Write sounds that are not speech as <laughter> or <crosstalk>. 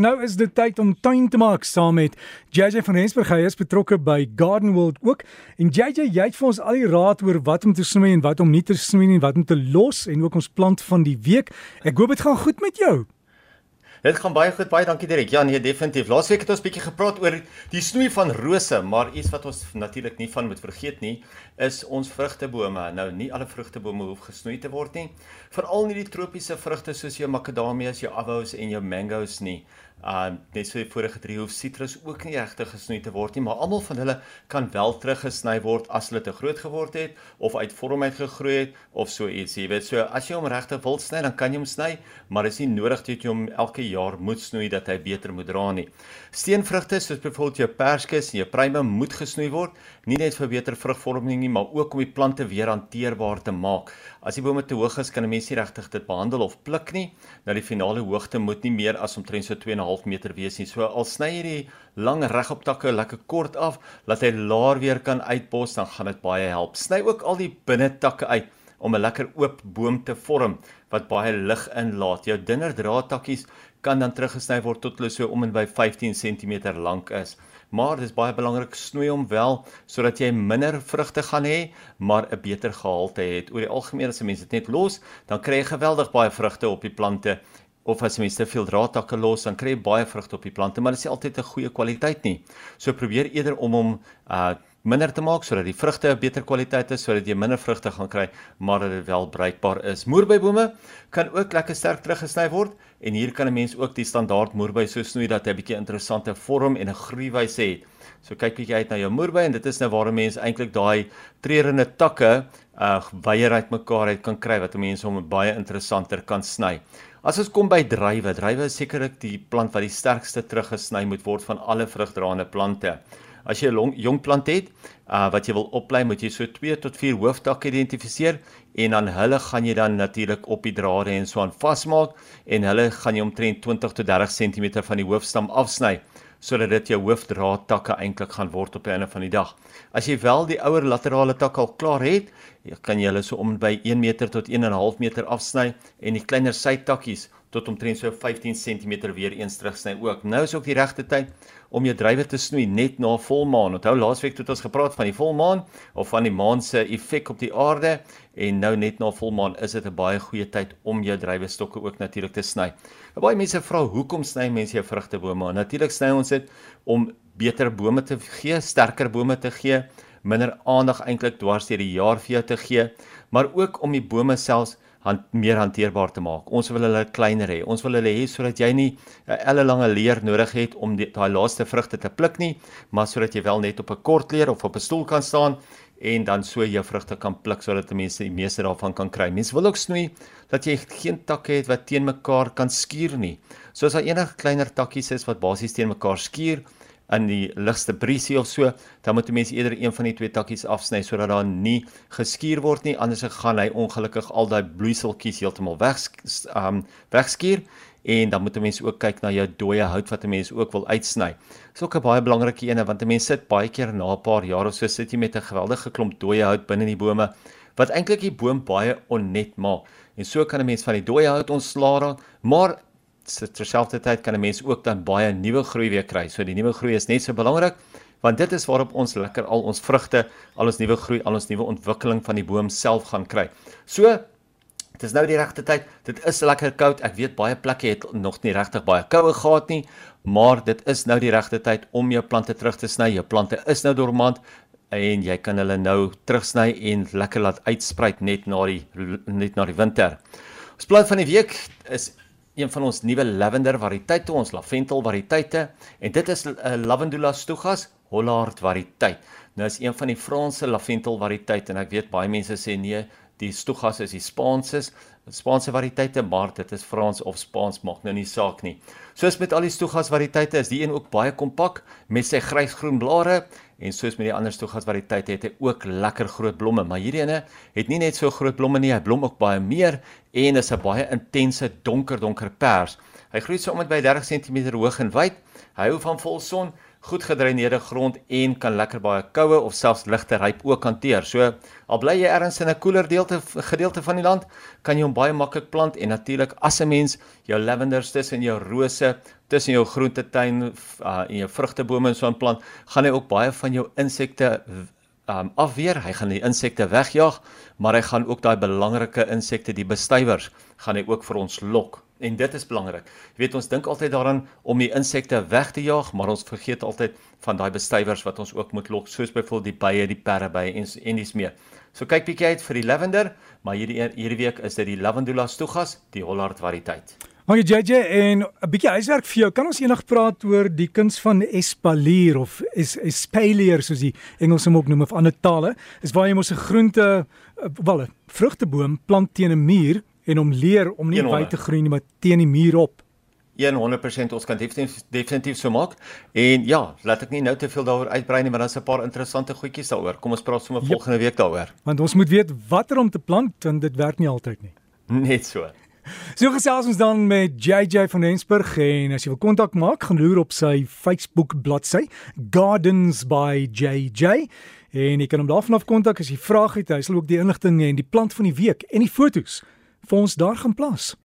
Nou is dit tyd om tuin te maak saam met JJ van Rensburg. Hy is betrokke by Garden World ook. En JJ, jy het vir ons al die raad oor wat om te snoei en wat om nie te snoei en wat om te los en ook ons plant van die week. Ek hoop dit gaan goed met jou. Dit gaan baie goed, baie dankie Dirk. Ja, nee, definitief. Laasweek het ons bietjie gepraat oor die snoei van rose, maar iets wat ons natuurlik nie van moet vergeet nie, is ons vrugtebome. Nou, nie alle vrugtebome hoef gesnoei te word nie. Veral nie die tropiese vrugte soos jou makadamias, jou avos en jou mangos nie. Uh net so die vorige drie hoef sitrus ook nie regtig gesnoei te word nie, maar almal van hulle kan wel teruggesny word as hulle te groot geword het of uit vorm uit gegroei het of so iets. Jy weet, so as jy hom regtig wil sny, dan kan jy hom sny, maar is nie nodig dat jy hom elke jaar moet snoei dat hy beter moet dra nie. Steenvrugte soos byvoorbeeld jou perskes en jou pruime moet gesnoei word, nie net vir beter vrugvorming nie, maar ook om die plante weer hanteerbaar te maak. As die bome te hoog is, kan 'n mens nie regtig dit behandel of pluk nie. Nou die finale hoogte moet nie meer as omtrent so 2.5 2,5 meter wees nie. So al sny jy die lang regop takke lekker kort af, laat hy laer weer kan uitbos, dan gaan dit baie help. Sny ook al die binne takke uit om 'n lekker oop boom te vorm wat baie lig inlaat. Jou dunner draadtakkies kan dan teruggesny word tot hulle so om en by 15 cm lank is. Maar dis baie belangrik snoei hom wel sodat jy minder vrugte gaan hê, maar 'n beter gehalte het. Oor die algemeen as mense dit net los, dan kry jy geweldig baie vrugte op die plante of as jy te veel draadtakke los, dan kry jy baie vrugte op die plante, maar dit is nie altyd 'n goeie kwaliteit nie. So probeer eerder om hom uh minder te maak sodat die vrugte 'n beter kwaliteit is sodat jy minder vrugte gaan kry, maar dat dit wel bruikbaar is. Moerbybome kan ook lekker sterk teruggesny word en hier kan 'n mens ook die standaard moerby so snoei dat hy 'n bietjie interessante vorm en 'n groeiwyse het. So kyk bietjie uit na jou moerby en dit is nou waar mense eintlik daai treurende takke uh weier uitmekaar uit kan kry wat mense hom baie interessanter kan sny. As ons kom by druiwe, druiwe is sekerlik die plant wat die sterkste teruggesny moet word van alle vrugdraende plante. As jy 'n jong plant het, uh wat jy wil oplei, moet jy so 2 tot 4 hooftakke identifiseer en dan hulle gaan jy dan natuurlik op die drade en so aan vasmaak en hulle gaan jy omtrent 20 tot 30 cm van die hoofstam afsny sodat dit jou hoofdraadtakke eintlik gaan word op die einde van die dag. As jy wel die ouer laterale tak al klaar het, kan jy hulle so om by 1 meter tot 1.5 meter afsny en die kleiner sytakkies tot omtrent so 15 cm weer eens terugsny ook. Nou is ook die regte tyd om jou drywe te snoei net na volmaan. Onthou laasweek het ons gepraat van die volmaan of van die maan se effek op die aarde en nou net na volmaan is dit 'n baie goeie tyd om jou drywe stokke ook natuurlik te sny. Baie mense vra hoekom sny mense jou vrugtebome? Natuurlik sny ons dit om beter bome te gee, sterker bome te gee, minder aandag eintlik dwars deur die jaar vir jou te gee, maar ook om die bome selfs hand, meer hanteerbaar te maak. Ons wil hulle kleiner hê. Ons wil hulle hê sodat jy nie 'n ellelange leer nodig het om daai laaste vrugte te pluk nie, maar sodat jy wel net op 'n kort leer of op 'n stoel kan staan en dan so jou vrugte kan pluk sodat die mense die meeste daarvan kan kry. Mense wil ook snoei dat jy geen takke het wat teen mekaar kan skuur nie. So as daar enige kleiner takkies is wat basies teen mekaar skuur, in die ligste briesie of so, dan moet 'n mens eerder een van die twee takkies afsny sodat daar nie geskuur word nie, anders gaan hy ongelukkig al daai bloeiseltjies heeltemal weg um wegskuur en dan moet 'n mens ook kyk na jou dooie hout wat 'n mens ook wil uitsny. Dis ook 'n baie belangrike ene want 'n mens sit baie keer na 'n paar jaar of so sit jy met 'n geweldige klomp dooie hout binne in die bome wat eintlik die boom baie onnet maak. En so kan 'n mens van die dooie hout ontslaa, maar terselfdertyd kan 'n mens ook dan baie nuwe groei weer kry. So die nuwe groei is net so belangrik want dit is waarop ons lekker al ons vrugte, al ons nuwe groei, al ons nuwe ontwikkeling van die boom self gaan kry. So dit is nou die regte tyd. Dit is lekker koud. Ek weet baie plekke het nog nie regtig baie koue gehad nie, maar dit is nou die regte tyd om jou plante terug te sny. Jou plante is nou dormant en jy kan hulle nou terugsny en lekker laat uitspruit net na die net na die winter. Ons plant van die week is een van ons nuwe lavender variëteite, ons lavendel variëteite en dit is 'n uh, eh, Lavandula stugas Hollard variëteit. Nou is een van die Franse lavendel variëteite en ek weet baie mense sê nee, die stugas is die Spaanse Spaanse variëteite, maar dit is Frans of Spaans maak nou nie saak nie. Soos met al die stugas variëteite is die een ook baie kompak met sy grysgroen blare en soos met die ander stugas variëteite het hy ook lekker groot blomme, maar hierdie ene het nie net so groot blomme nie, hy blom ook baie meer en is 'n baie intense donker donker pers. Hy groei so om by 30 cm hoog en wyd. Hy hou van volson, goed gedreineerde grond en kan lekker baie koue of selfs ligte ryp ook hanteer. So al bly jy ergens in 'n koeler deelte gedeelte van die land, kan jy hom baie maklik plant en natuurlik as 'n mens jou lavenders tussen jou rose, tussen jou groentetuin uh, en jou vrugtebome en so aanplant, gaan hy ook baie van jou insekte um afweer. Hy gaan die insekte wegjaag, maar hy gaan ook daai belangrike insekte, die bestuivers, gaan hy ook vir ons lok. En dit is belangrik. Jy weet ons dink altyd daaraan om die insekte weg te jaag, maar ons vergeet altyd van daai bestuivers wat ons ook moet lok, soos byvoorbeeld die bye, die perdebye en en dis meer. So kyk bietjie uit vir die lavender, maar hierdie hierdie week is dit die Lavandula stoegas, die Hollard variëteit. Maar JJ en 'n bietjie huiswerk vir jou. Kan ons eendag praat oor die kuns van espalier of is espalier soos die Engelse hom ook noem of ander tale? Is waar jy mos 'n groente eh, wel 'n vrugteboom plant teen 'n muur en hom leer om nie wyd te groei nie, maar teen die muur op. 100% ons kan definitief definitief so maak. En ja, laat ek nie nou te veel daaroor uitbrei nie, maar daar's 'n paar interessante goedjies daaroor. Kom ons praat sommer yep. volgende week daaroor. Want ons moet weet watter om te plant want dit werk nie altyd nie. <laughs> Net so. So gesels ons dan met JJ van Rensburg en as jy wil kontak maak, gaan loer op sy Facebook bladsy Gardens by JJ en jy kan hom daarvan af kontak as jy vrae het. Hy sal ook die inligting en die plant van die week en die fotos vir ons daar gaan plaas.